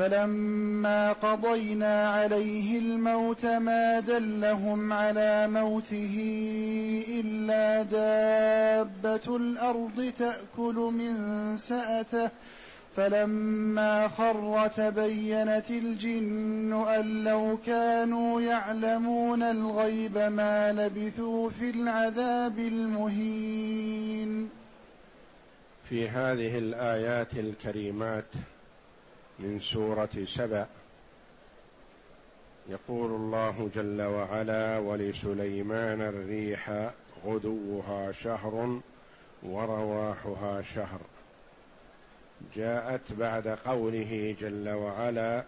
فلما قضينا عليه الموت ما دلهم على موته إلا دابة الأرض تأكل من سأته. فلما خر تبينت الجن أن لو كانوا يعلمون الغيب ما لبثوا في العذاب المهين. في هذه الآيات الكريمات من سورة سبأ. يقول الله جل وعلا ولسليمان الريح غدوها شهر ورواحها شهر جاءت بعد قوله جل وعلا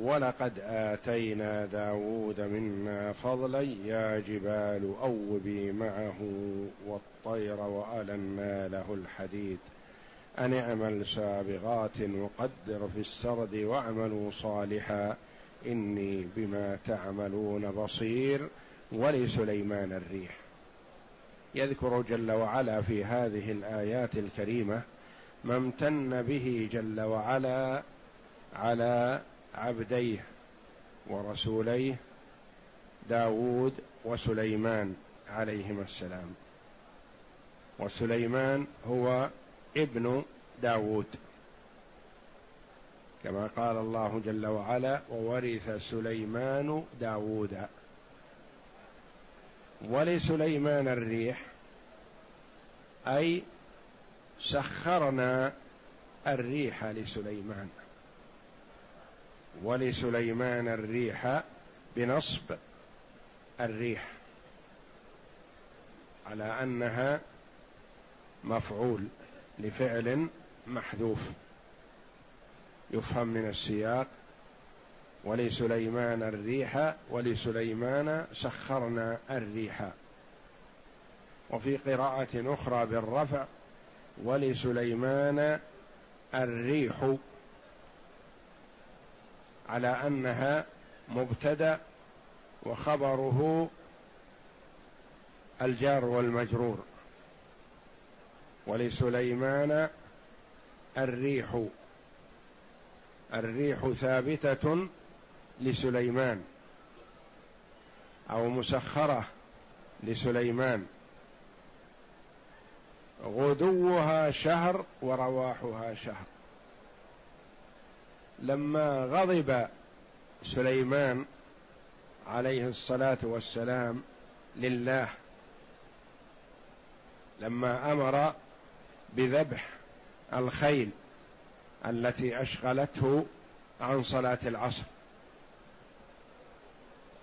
ولقد آتينا داود منا فضلا يا جبال أوبي معه والطير وألنا له الحديد أن اعمل سابغات وقدر في السرد واعملوا صالحا. إني بما تعملون بصير ولسليمان الريح. يذكر جل وعلا في هذه الآيات الكريمة ما امتن به جل وعلا على عبديه ورسوليه داود وسليمان عليهما السلام. وسليمان هو ابن داود كما قال الله جل وعلا وورث سليمان داود ولسليمان الريح أي سخرنا الريح لسليمان. ولسليمان الريح بنصب الريح على أنها مفعول. لفعل محذوف يفهم من السياق ولسليمان الريح ولسليمان سخرنا الريح. وفي قراءة أخرى بالرفع ولسليمان الريح على أنها مبتدأ وخبره الجار والمجرور. ولسليمان الريح. الريح ثابتة لسليمان. أو مسخرة لسليمان. غدوها شهر ورواحها شهر. لما غضب سليمان عليه الصلاة والسلام لله لما أمر بذبح الخيل التي أشغلته عن صلاة العصر.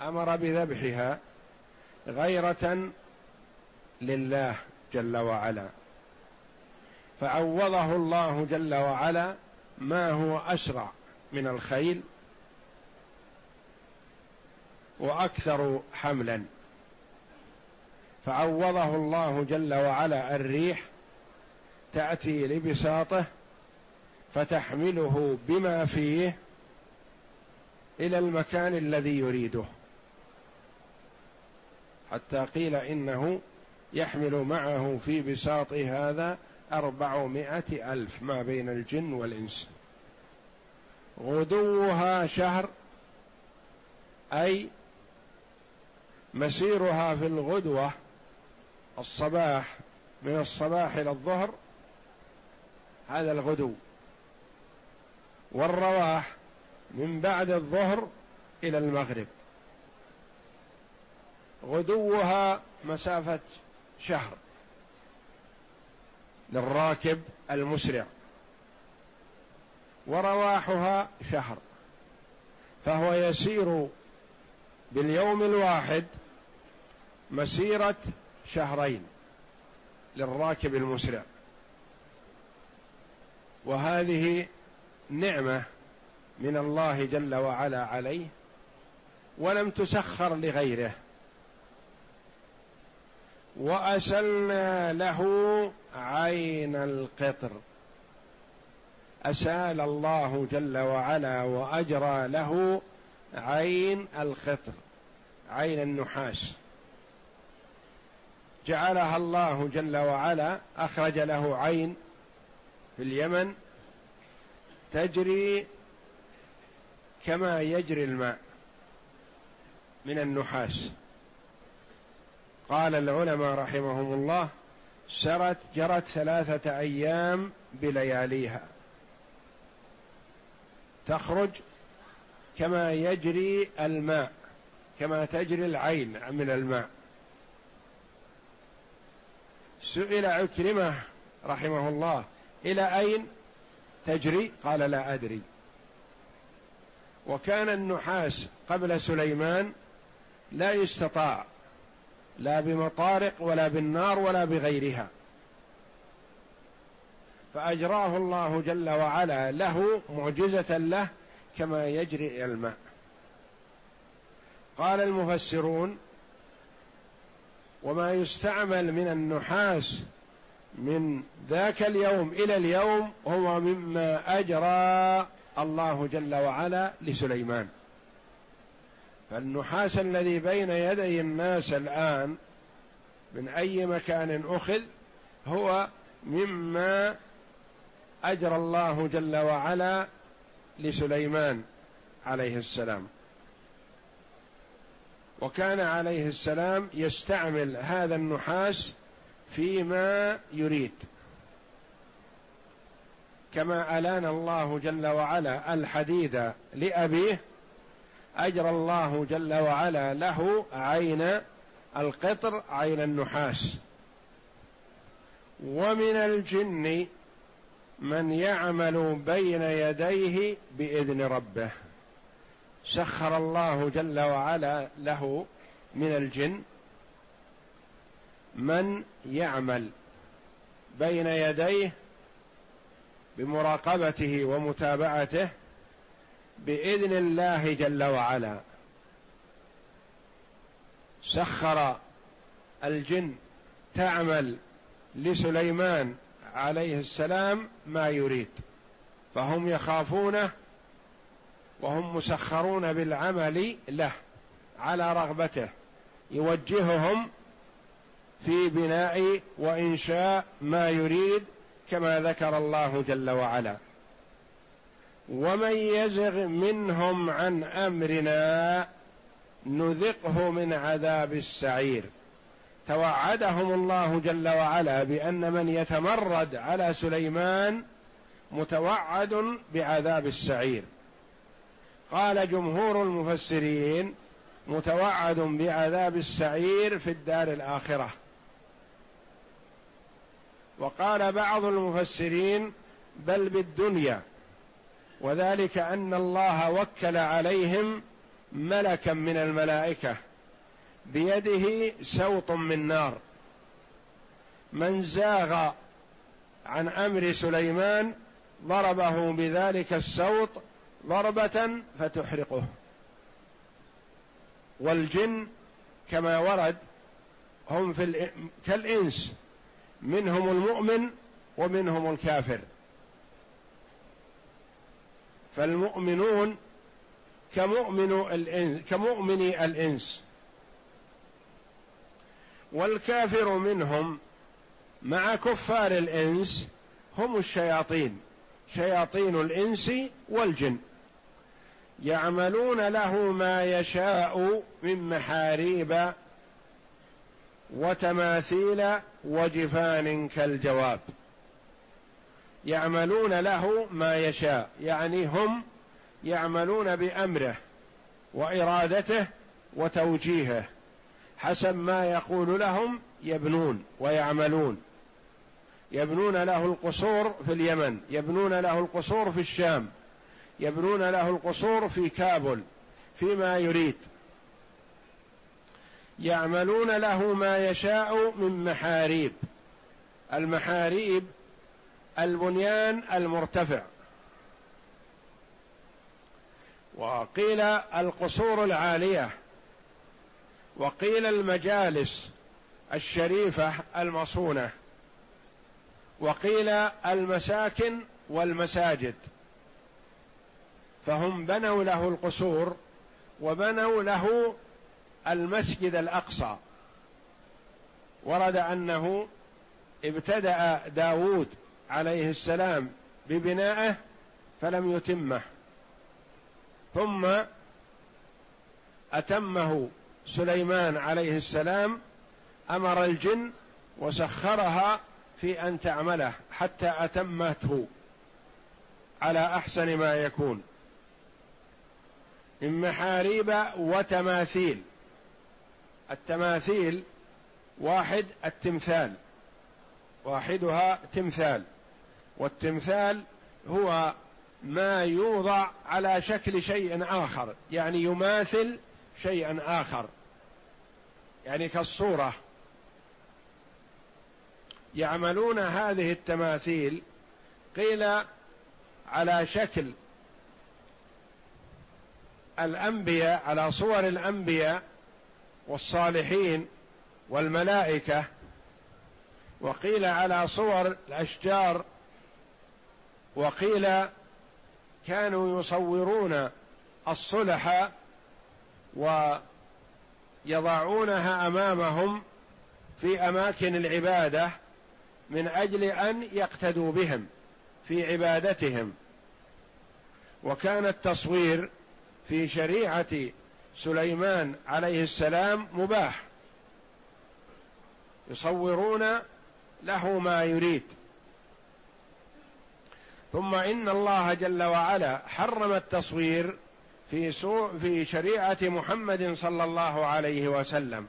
أمر بذبحها غيرة لله جل وعلا. فعوضه الله جل وعلا ما هو أسرع من الخيل وأكثر حملا. فعوضه الله جل وعلا الريح تأتي لبساطه فتحمله بما فيه إلى المكان الذي يريده. حتى قيل إنه يحمل معه في بساط هذا أربعمائة ألف ما بين الجن والإنس. غدوها شهر أي مسيرها في الغدوة الصباح من الصباح إلى الظهر هذا الغدو. والرواح من بعد الظهر إلى المغرب. غدوها مسافة شهر للراكب المسرع. ورواحها شهر. فهو يسير باليوم الواحد مسيرة شهرين للراكب المسرع. وهذه نعمة من الله جل وعلا عليه ولم تسخر لغيره. وأسلنا له عين القطر. أسال الله جل وعلا وأجرى له عين القطر عين النحاس. جعلها الله جل وعلا أخرج له عين في اليمن تجري كما يجري الماء من النحاس. قال العلماء رحمهم الله سرت جرت ثلاثة أيام بلياليها. تخرج كما يجري الماء كما تجري العين من الماء. سئل عكرمة رحمه الله إلى أين؟ تجري؟ قال لا أدري. وكان النحاس قبل سليمان لا يستطاع لا بمطارق ولا بالنار ولا بغيرها. فأجراه الله جل وعلا له معجزة له كما يجري الماء. قال المفسرون وما يستعمل من النحاس من ذاك اليوم إلى اليوم هو مما أجرى الله جل وعلا لسليمان. فالنحاس الذي بين يدي الناس الآن من أي مكان أخذ هو مما أجرى الله جل وعلا لسليمان عليه السلام. وكان عليه السلام يستعمل هذا النحاس فيما يريد. كما ألان الله جل وعلا الحديد لأبيه أجرى الله جل وعلا له عين القطر عين النحاس. ومن الجن من يعمل بين يديه بإذن ربه. سخر الله جل وعلا له من الجن من يعمل بين يديه بمراقبته ومتابعته بإذن الله جل وعلا. سخر الجن تعمل لسليمان عليه السلام ما يريد فهم يخافونه وهم مسخرون بالعمل له على رغبته يوجههم في بناء وإنشاء ما يريد كما ذكر الله جل وعلا. ومن يزغ منهم عن أمرنا نذقه من عذاب السعير. توعدهم الله جل وعلا بأن من يتمرد على سليمان متوعد بعذاب السعير. قال جمهور المفسرين متوعد بعذاب السعير في الدار الآخرة. وقال بعض المفسرين بل بالدنيا وذلك أن الله وكل عليهم ملكا من الملائكة بيده سوط من نار. من زاغ عن أمر سليمان ضربه بذلك السوط ضربة فتحرقه. والجن كما ورد هم في كالإنس. منهم المؤمن ومنهم الكافر. فالمؤمنون كمؤمن الإنس كمؤمني الإنس. والكافر منهم مع كفار الإنس هم الشياطين شياطين الإنس والجن. يعملون له ما يشاء من محاريب وتماثيل وجفان كالجواب. يعملون له ما يشاء يعني هم يعملون بأمره وإرادته وتوجيهه حسب ما يقول لهم يبنون ويعملون. يبنون له القصور في اليمن يبنون له القصور في الشام يبنون له القصور في كابل فيما يريد. يعملون له ما يشاء من محاريب. المحاريب البنيان المرتفع. وقيل القصور العالية. وقيل المجالس الشريفة المصونة. وقيل المساكن والمساجد. فهم بنوا له القصور وبنوا له المسجد الأقصى. ورد أنه ابتدأ داود عليه السلام ببنائه فلم يتمه. ثم أتمه سليمان عليه السلام أمر الجن وسخرها في أن تعمله حتى أتمته على أحسن ما يكون. من محاريب وتماثيل. التماثيل واحد التمثال واحدها تمثال والتمثال هو ما يوضع على شكل شيء آخر يعني يماثل شيئا آخر يعني كالصورة. يعملون هذه التماثيل قيل على شكل الأنبياء على صور الأنبياء والصالحين والملائكة وقيل على صور الأشجار وقيل كانوا يصورون الصلح ويضعونها أمامهم في أماكن العبادة من أجل أن يقتدوا بهم في عبادتهم. وكان التصوير في شريعة سليمان عليه السلام مباح. يصورون له ما يريد. ثم إن الله جل وعلا حرم التصوير في في شريعة محمد صلى الله عليه وسلم.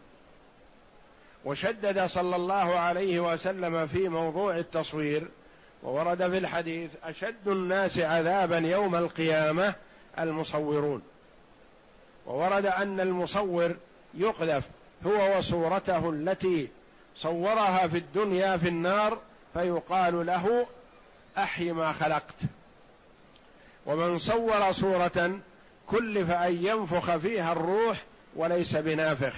وشدد صلى الله عليه وسلم في موضوع التصوير وورد في الحديث أشد الناس عذابا يوم القيامة المصورون. وورد أن المصور يقذف هو وصورته التي صورها في الدنيا في النار فيقال له أحي ما خلقت. ومن صور صورة كلف أن ينفخ فيها الروح وليس بنافخ.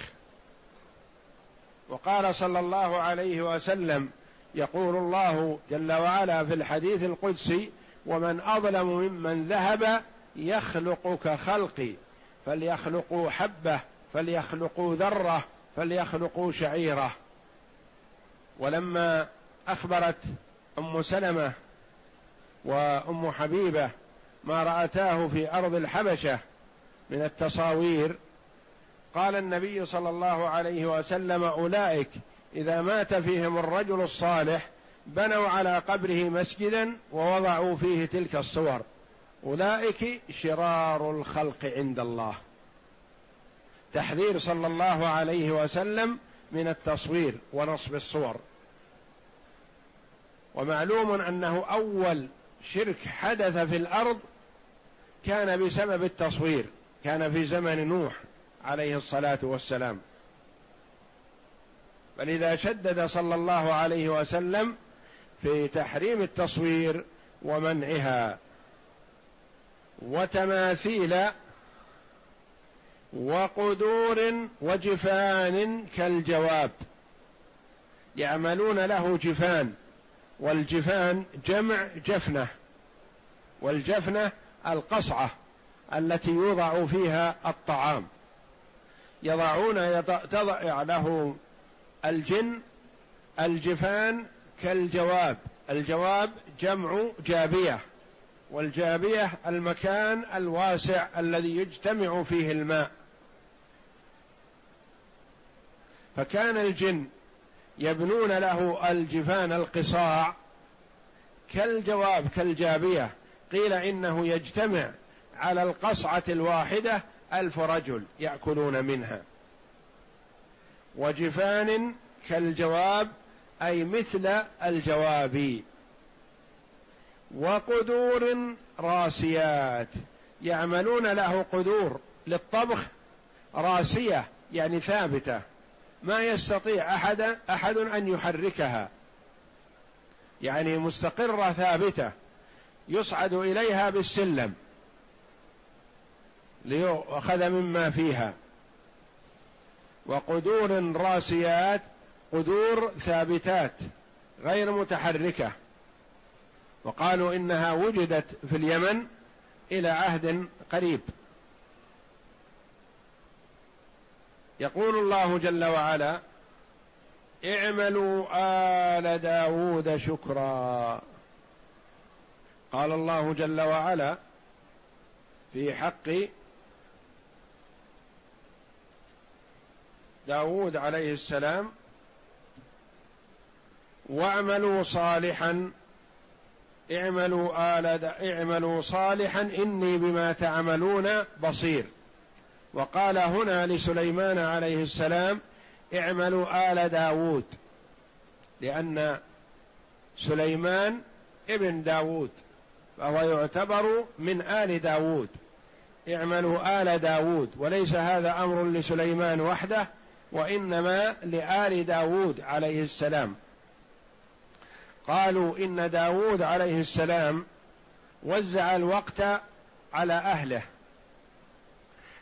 وقال صلى الله عليه وسلم يقول الله جل وعلا في الحديث القدسي ومن أظلم ممن ذهب يخلق كخلقي فليخلقوا حبة فليخلقوا ذرة فليخلقوا شعيرة. ولما أخبرت أم سلمة وأم حبيبة ما رأتاه في أرض الحبشة من التصاوير قال النبي صلى الله عليه وسلم أولئك إذا مات فيهم الرجل الصالح بنوا على قبره مسجدا ووضعوا فيه تلك الصور. أولئك شرار الخلق عند الله. تحذير صلى الله عليه وسلم من التصوير ونصب الصور. ومعلوم أنه أول شرك حدث في الأرض كان بسبب التصوير كان في زمن نوح عليه الصلاة والسلام. فلذا شدد صلى الله عليه وسلم في تحريم التصوير ومنعها وتماثيل وقدور وجفان كالجواب. يعملون له جفان والجفان جمع جفنة والجفنة القصعة التي يوضع فيها الطعام. يضعون تضع له الجن الجفان كالجواب. الجواب جمع جابية. والجابية المكان الواسع الذي يجتمع فيه الماء. فكان الجن يبنون له الجفان القصاع كالجواب كالجابية. قيل إنه يجتمع على القصعة الواحدة ألف رجل يأكلون منها. وجفان كالجواب أي مثل الجواب وقدور راسيات. يعملون له قدور للطبخ راسية يعني ثابتة. ما يستطيع أحد أحد أن يحركها. يعني مستقرة ثابتة. يصعد إليها بالسلم. ليؤخذ مما فيها. وقدور راسيات قدور ثابتات غير متحركة. وقالوا إنها وجدت في اليمن إلى عهد قريب. يقول الله جل وعلا اعملوا آل داود شكرا. قال الله جل وعلا في حق داود عليه السلام واعملوا صالحا اعملوا آل اعملوا صالحا إني بما تعملون بصير. وقال هنا لسليمان عليه السلام اعملوا آل داود لأن سليمان ابن داود فهو يعتبر من آل داود اعملوا آل داود وليس هذا أمر لسليمان وحده وإنما لآل داود عليه السلام. قالوا إن داود عليه السلام وزع الوقت على أهله.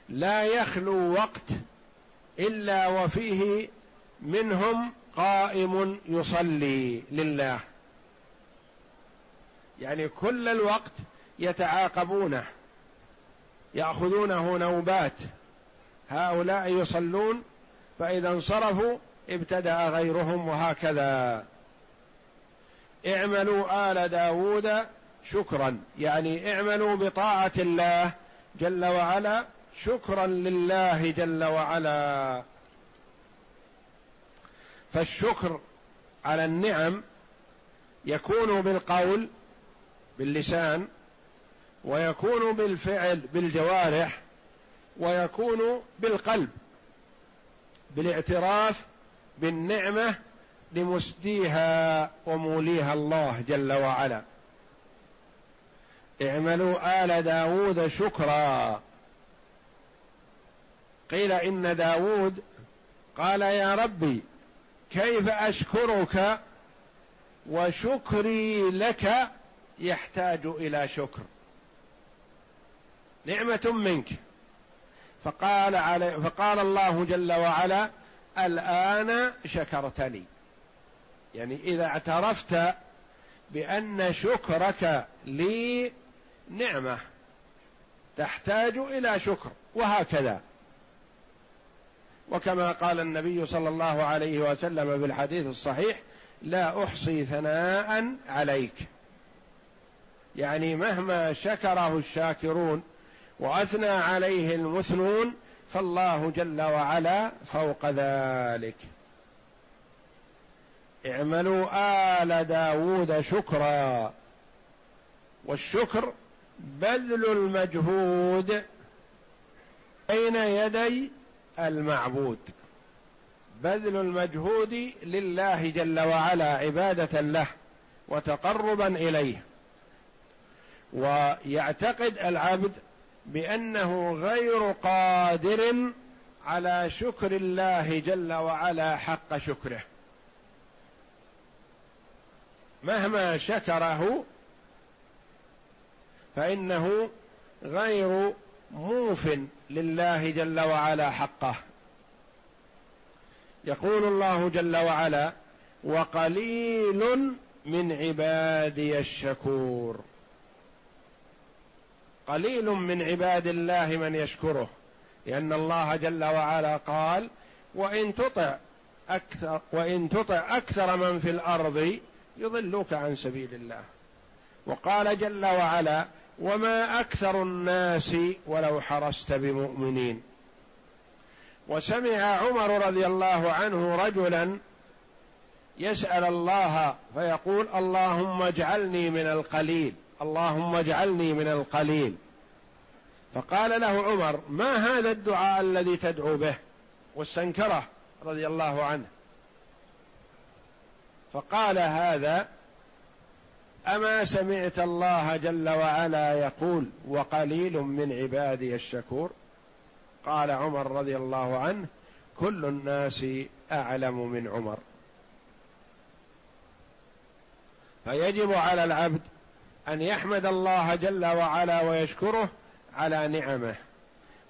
لا يخلو وقت إلا وفيه منهم قائم يصلي لله. يعني كل الوقت يتعاقبونه يأخذونه نوبات. هؤلاء يصلون فإذا انصرفوا ابتدأ غيرهم وهكذا. اعملوا آل داود شكرا. يعني اعملوا بطاعة الله جل وعلا شكرا لله جل وعلا. فالشكر على النعم يكون بالقول باللسان ويكون بالفعل بالجوارح ويكون بالقلب بالاعتراف بالنعمة لمسديها وموليها الله جل وعلا. اعملوا آل داود شكرا. قيل إن داود قال يا ربي كيف أشكرك وشكري لك يحتاج إلى شكر. نعمة منك. فقال علي فقال الله جل وعلا الآن شكرتني. يعني إذا اعترفت بأن شكرك لي نعمة تحتاج إلى شكر وهكذا. وكما قال النبي صلى الله عليه وسلم في الحديث الصحيح لا أحصي ثناء عليك. يعني مهما شكره الشاكرون وأثنى عليه المثنون فالله جل وعلا فوق ذلك. اعملوا آل داود شكرا. والشكر بذل المجهود بين يدي المعبود. بذل المجهود لله جل وعلا عبادة له وتقربا إليه. ويعتقد العبد بأنه غير قادر على شكر الله جل وعلا حق شكره. مهما شكره فإنه غير موف لله جل وعلا حقه. يقول الله جل وعلا وقليل من عبادي الشكور. قليل من عباد الله من يشكره لأن الله جل وعلا قال وإن تطع أكثر وإن تطع أكثر من في الأرض يضلوك عن سبيل الله. وقال جل وعلا وما أكثر الناس ولو حرست بمؤمنين. وسمع عمر رضي الله عنه رجلا يسأل الله فيقول اللهم اجعلني من القليل اللهم اجعلني من القليل. فقال له عمر ما هذا الدعاء الذي تدعو به؟ واستنكره رضي الله عنه. فقال هذا أما سمعت الله جل وعلا يقول وقليل من عبادي الشكور؟ قال عمر رضي الله عنه كل الناس أعلم من عمر. فيجب على العبد أن يحمد الله جل وعلا ويشكره على نعمه.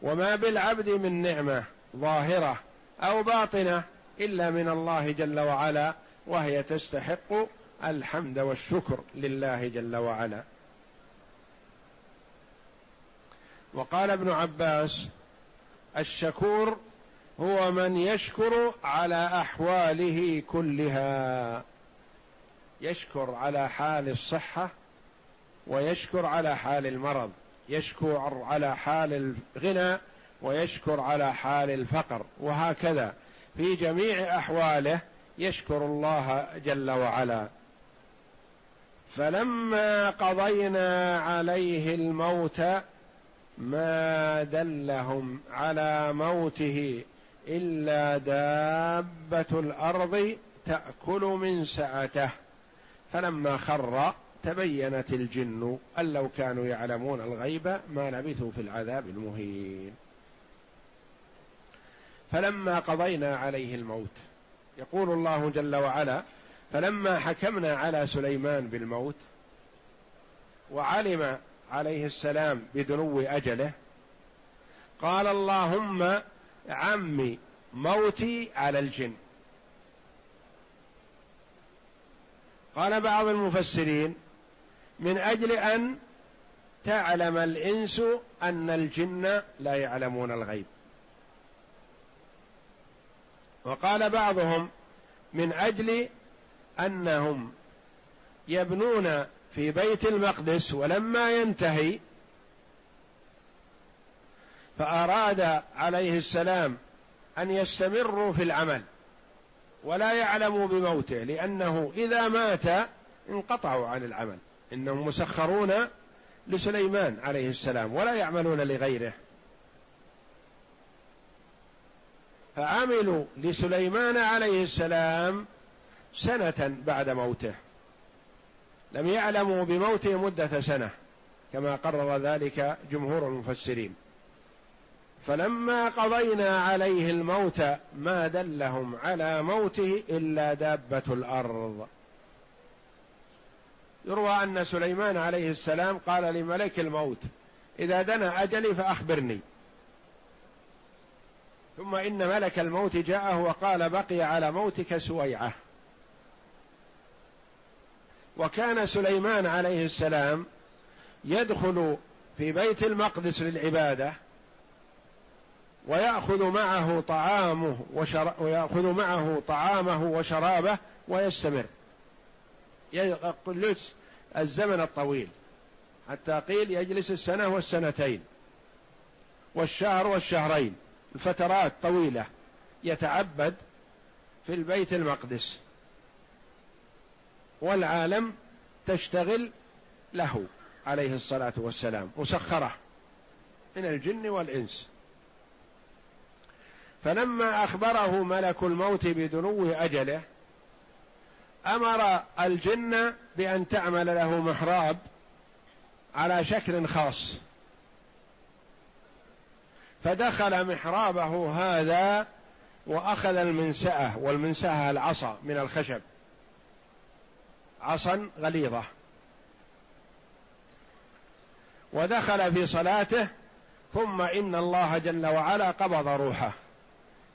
وما بالعبد من نعمة ظاهرة أو باطنة إلا من الله جل وعلا وهي تستحق الحمد والشكر لله جل وعلا. وقال ابن عباس الشكور هو من يشكر على أحواله كلها يشكر على حال الصحة ويشكر على حال المرض يشكر على حال الغنى ويشكر على حال الفقر وهكذا. في جميع أحواله يشكر الله جل وعلا. فلما قضينا عليه الموت ما دلهم على موته إلا دابة الأرض تأكل من سعته. فلما خر تبينت الجن أن لو كانوا يعلمون الغيب ما لبثوا في العذاب المهين. فلما قضينا عليه الموت يقول الله جل وعلا فلما حكمنا على سليمان بالموت وعلم عليه السلام بدنو أجله قال اللهم عمي موتي على الجن. قال بعض المفسرين من أجل أن تعلم الإنس أن الجن لا يعلمون الغيب. وقال بعضهم من أجل أنهم يبنون في بيت المقدس ولما ينتهي فأراد عليه السلام أن يستمروا في العمل ولا يعلموا بموته لأنه إذا مات انقطعوا عن العمل إنهم مسخرون لسليمان عليه السلام ولا يعملون لغيره. فعملوا لسليمان عليه السلام سنة بعد موته. لم يعلموا بموته مدة سنة كما قرر ذلك جمهور المفسرين. فلما قضينا عليه الموت ما دلهم على موته إلا دابة الأرض. يروى أن سليمان عليه السلام قال لملك الموت إذا دنا أجلي فأخبرني. ثم إن ملك الموت جاءه وقال بقي على موتك سويعة. وكان سليمان عليه السلام يدخل في بيت المقدس للعبادة ويأخذ معه طعامه وشر... ويأخذ معه طعامه وشرابه ويستمر. يجلس الزمن الطويل حتى قيل يجلس السنة والسنتين والشهر والشهرين. الفترات طويلة يتعبد في البيت المقدس. والعالم تشتغل له عليه الصلاة والسلام مسخرة من الجن والإنس. فلما أخبره ملك الموت بدنو أجله أمر الجن بأن تعمل له محراب على شكل خاص. فدخل محرابه هذا وأخذ المنساه والمنساه العصا من الخشب. عصا غليظة. ودخل في صلاته ثم إن الله جل وعلا قبض روحه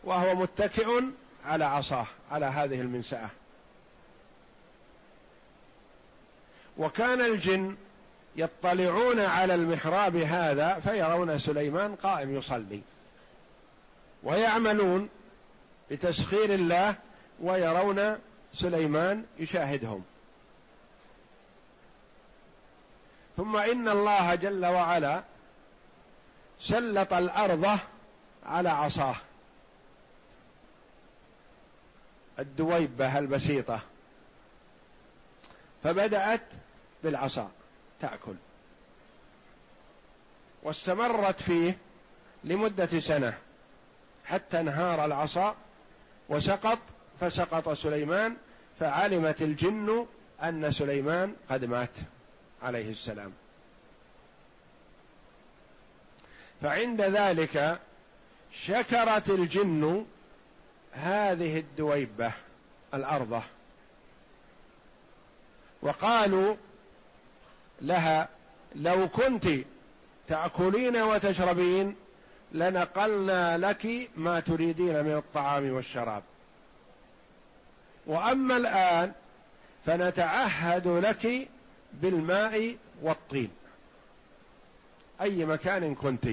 وهو متكئ على عصاه على هذه المنسأة وكان الجن يطلعون على المحراب هذا فيرون سليمان قائم يصلي. ويعملون بتسخير الله ويرون سليمان يشاهدهم. ثم إن الله جل وعلا سلط الأرض على عصاه. الدويبة البسيطة. فبدأت بالعصا. تأكل. واستمرت فيه لمدة سنة حتى انهار العصا وسقط فسقط سليمان فعلمت الجن أن سليمان قد مات عليه السلام. فعند ذلك شكرت الجن هذه الدويبة الأرضة وقالوا لها لو كنت تأكلين وتشربين لنقلنا لك ما تريدين من الطعام والشراب. وأما الآن فنتعهد لك بالماء والطين أي مكان كنت.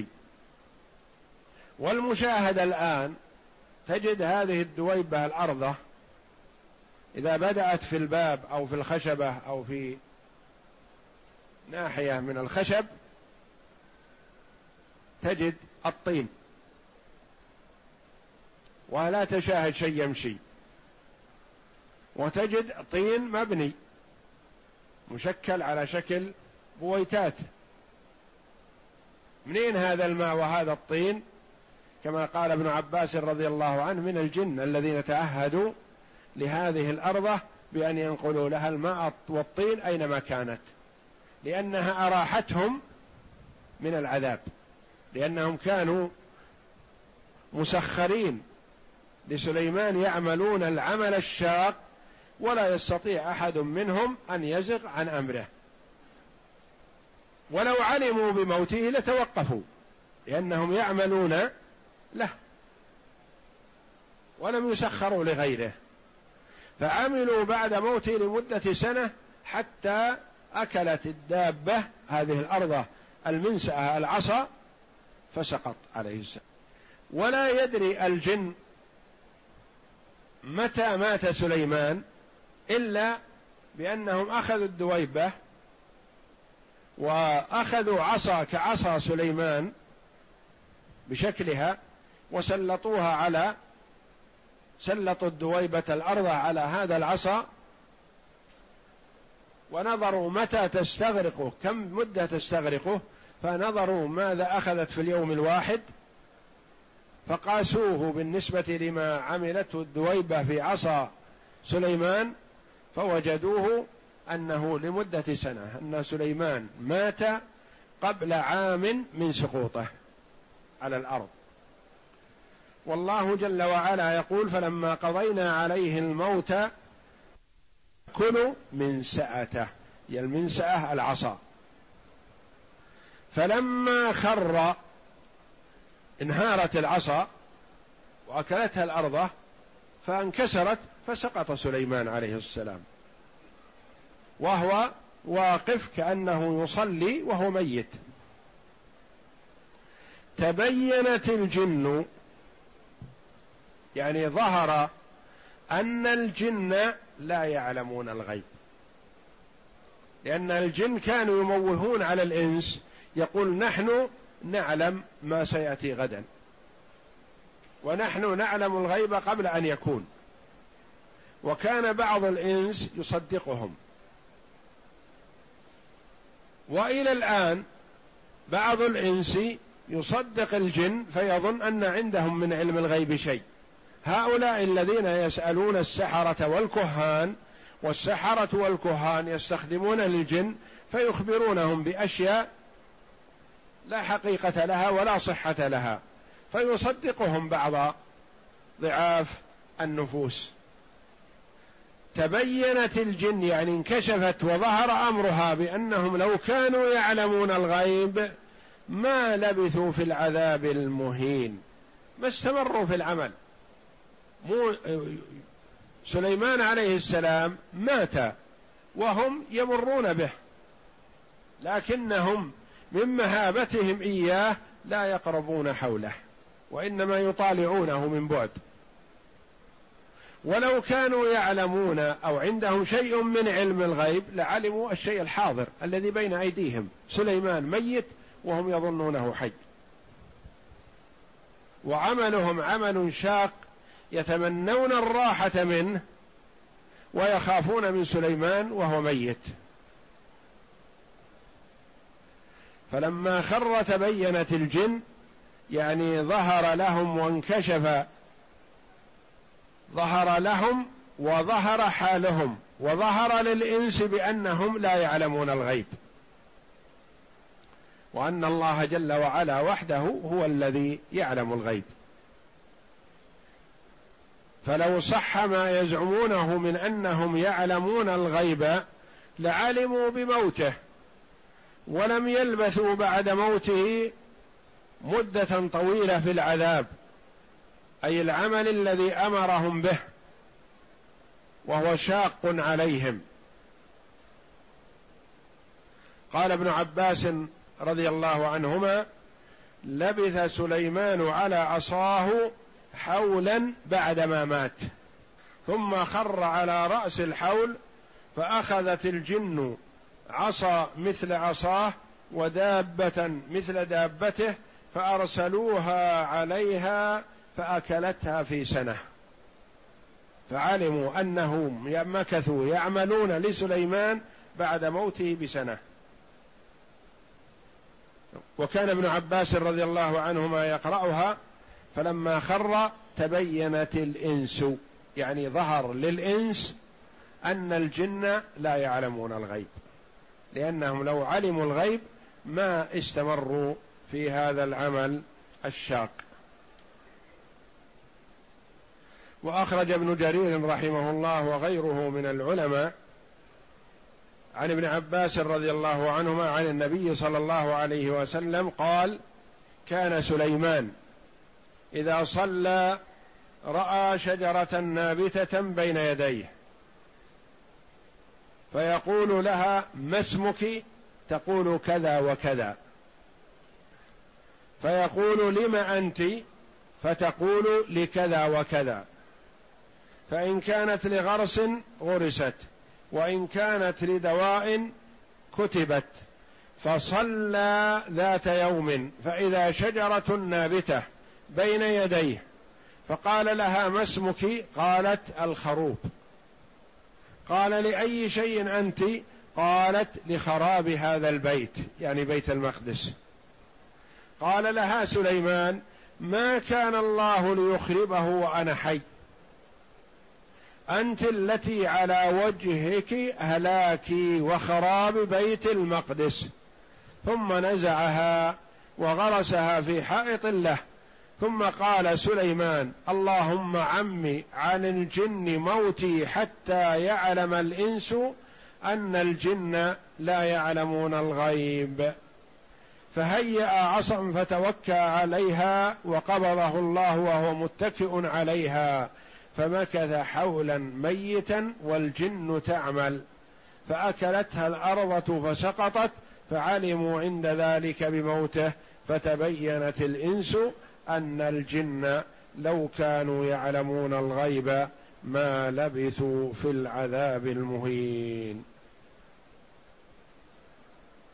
والمشاهدة الآن تجد هذه الدويبة الأرضة إذا بدأت في الباب أو في الخشبة أو في ناحية من الخشب تجد الطين. ولا تشاهد شيء يمشي. وتجد طين مبني. مشكل على شكل بويتات. منين هذا الماء وهذا الطين؟ كما قال ابن عباس رضي الله عنه من الجن الذين تعهدوا لهذه الأرض بأن ينقلوا لها الماء والطين أينما كانت. لأنها أراحتهم من العذاب لأنهم كانوا مسخرين لسليمان يعملون العمل الشاق ولا يستطيع أحد منهم أن يزغ عن أمره. ولو علموا بموته لتوقفوا لأنهم يعملون له ولم يسخروا لغيره. فعملوا بعد موته لمدة سنة حتى أكلت الدابة هذه الأرض المنسأة العصا فسقط عليه السلام. ولا يدري الجن متى مات سليمان إلا بأنهم أخذوا الدويبة وأخذوا عصا كعصا سليمان بشكلها وسلطوها على سلطوا الدويبة الأرض على هذا العصا ونظروا متى تستغرقه كم مدة تستغرقه فنظروا ماذا أخذت في اليوم الواحد فقاسوه بالنسبة لما عملته الدويبة في عصا سليمان فوجدوه أنه لمدة سنة أن سليمان مات قبل عام من سقوطه على الأرض. والله جل وعلا يقول فلما قضينا عليه الموت كلوا من سأته هي المنسأة العصا. فلما خر انهارت العصا وأكلتها الأرض فانكسرت فسقط سليمان عليه السلام. وهو واقف كأنه يصلي وهو ميت. تبينت الجن يعني ظهر أن الجن لا يعلمون الغيب. لأن الجن كانوا يموهون على الإنس يقول نحن نعلم ما سيأتي غدا. ونحن نعلم الغيب قبل أن يكون. وكان بعض الإنس يصدقهم. وإلى الآن بعض الإنس يصدق الجن فيظن أن عندهم من علم الغيب شيء. هؤلاء الذين يسألون السحرة والكهان والسحرة والكهان يستخدمون للجن فيخبرونهم بأشياء لا حقيقة لها ولا صحة لها فيصدقهم بعض ضعاف النفوس. تبينت الجن يعني انكشفت وظهر أمرها بأنهم لو كانوا يعلمون الغيب ما لبثوا في العذاب المهين ما استمروا في العمل. مو سليمان عليه السلام مات وهم يمرون به لكنهم من مهابتهم إياه لا يقربون حوله وإنما يطالعونه من بعد. ولو كانوا يعلمون أو عندهم شيء من علم الغيب لعلموا الشيء الحاضر الذي بين أيديهم سليمان ميت وهم يظنونه حي. وعملهم عمل شاق يتمنون الراحة منه ويخافون من سليمان وهو ميت. فلما خر تبينت الجن يعني ظهر لهم وانكشف ظهر لهم وظهر حالهم وظهر للإنس بأنهم لا يعلمون الغيب. وأن الله جل وعلا وحده هو الذي يعلم الغيب. فلو صح ما يزعمونه من أنهم يعلمون الغيب لعلموا بموته ولم يلبثوا بعد موته مدة طويلة في العذاب أي العمل الذي أمرهم به وهو شاق عليهم. قال ابن عباس رضي الله عنهما لبث سليمان على عصاه حولا بعدما مات. ثم خر على رأس الحول فأخذت الجن عصا مثل عصاه ودابة مثل دابته فأرسلوها عليها فأكلتها في سنة. فعلموا انهم مكثوا يعملون لسليمان بعد موته بسنة. وكان ابن عباس رضي الله عنهما يقرأها فلما خر تبينت الإنس يعني ظهر للإنس أن الجن لا يعلمون الغيب لأنهم لو علموا الغيب ما استمروا في هذا العمل الشاق. وأخرج ابن جرير رحمه الله وغيره من العلماء عن ابن عباس رضي الله عنهما عن النبي صلى الله عليه وسلم قال كان سليمان إذا صلى رأى شجرة نابتة بين يديه. فيقول لها ما اسمك؟ تقول كذا وكذا. فيقول لم أنت؟ فتقول لكذا وكذا. فإن كانت لغرس غرست وإن كانت لدواء كتبت. فصلى ذات يوم فإذا شجرة نابتة بين يديه. فقال لها ما اسمك؟ قالت الخروب. قال لأي شيء أنت؟ قالت لخراب هذا البيت. يعني بيت المقدس. قال لها سليمان ما كان الله ليخربه وأنا حي؟ أنت التي على وجهك هلاكي وخراب بيت المقدس. ثم نزعها وغرسها في حائط له. ثم قال سليمان اللهم عمي عن الجن موتي حتى يعلم الإنس أن الجن لا يعلمون الغيب. فهيأ عصا فتوكى عليها وقبضه الله وهو متكئ عليها فمكث حولا ميتا والجن تعمل. فأكلتها الأرض فسقطت فعلموا عند ذلك بموته فتبينت الإنس أن الجن لو كانوا يعلمون الغيب ما لبثوا في العذاب المهين.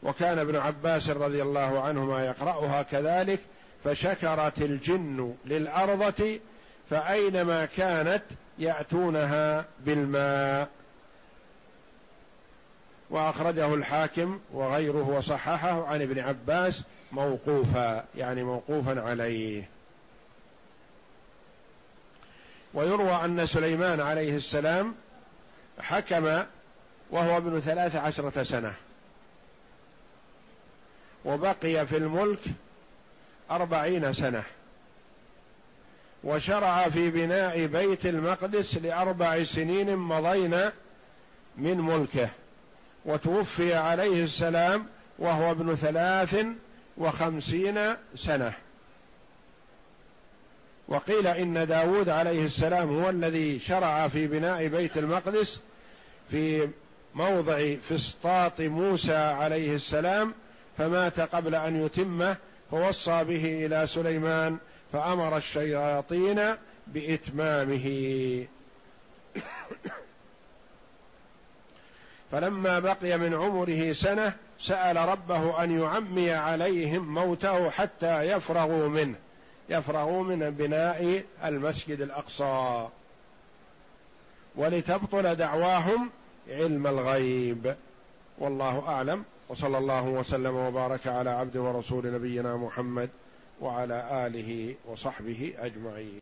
وكان ابن عباس رضي الله عنهما يقرأها كذلك فشكرت الجن للأرضة فأينما كانت يأتونها بالماء. وأخرجه الحاكم وغيره وصححه عن ابن عباس موقوفا يعني موقوفا عليه. ويروى أن سليمان عليه السلام حكم وهو ابن ثلاث عشرة سنة. وبقي في الملك أربعين سنة. وشرع في بناء بيت المقدس لأربع سنين مضين من ملكه. وتوفي عليه السلام وهو ابن ثلاث وخمسين سنة. وقيل إن داود عليه السلام هو الذي شرع في بناء بيت المقدس في موضع فسطاط موسى عليه السلام فمات قبل أن يتمه فوصى به إلى سليمان فأمر الشياطين بإتمامه. فلما بقي من عمره سنة سأل ربه أن يعمي عليهم موته حتى يفرغوا منه يفرغوا من بناء المسجد الأقصى. ولتبطل دعواهم علم الغيب. والله أعلم. وصلى الله وسلم وبارك على عبد ورسول نبينا محمد وعلى آله وصحبه أجمعين.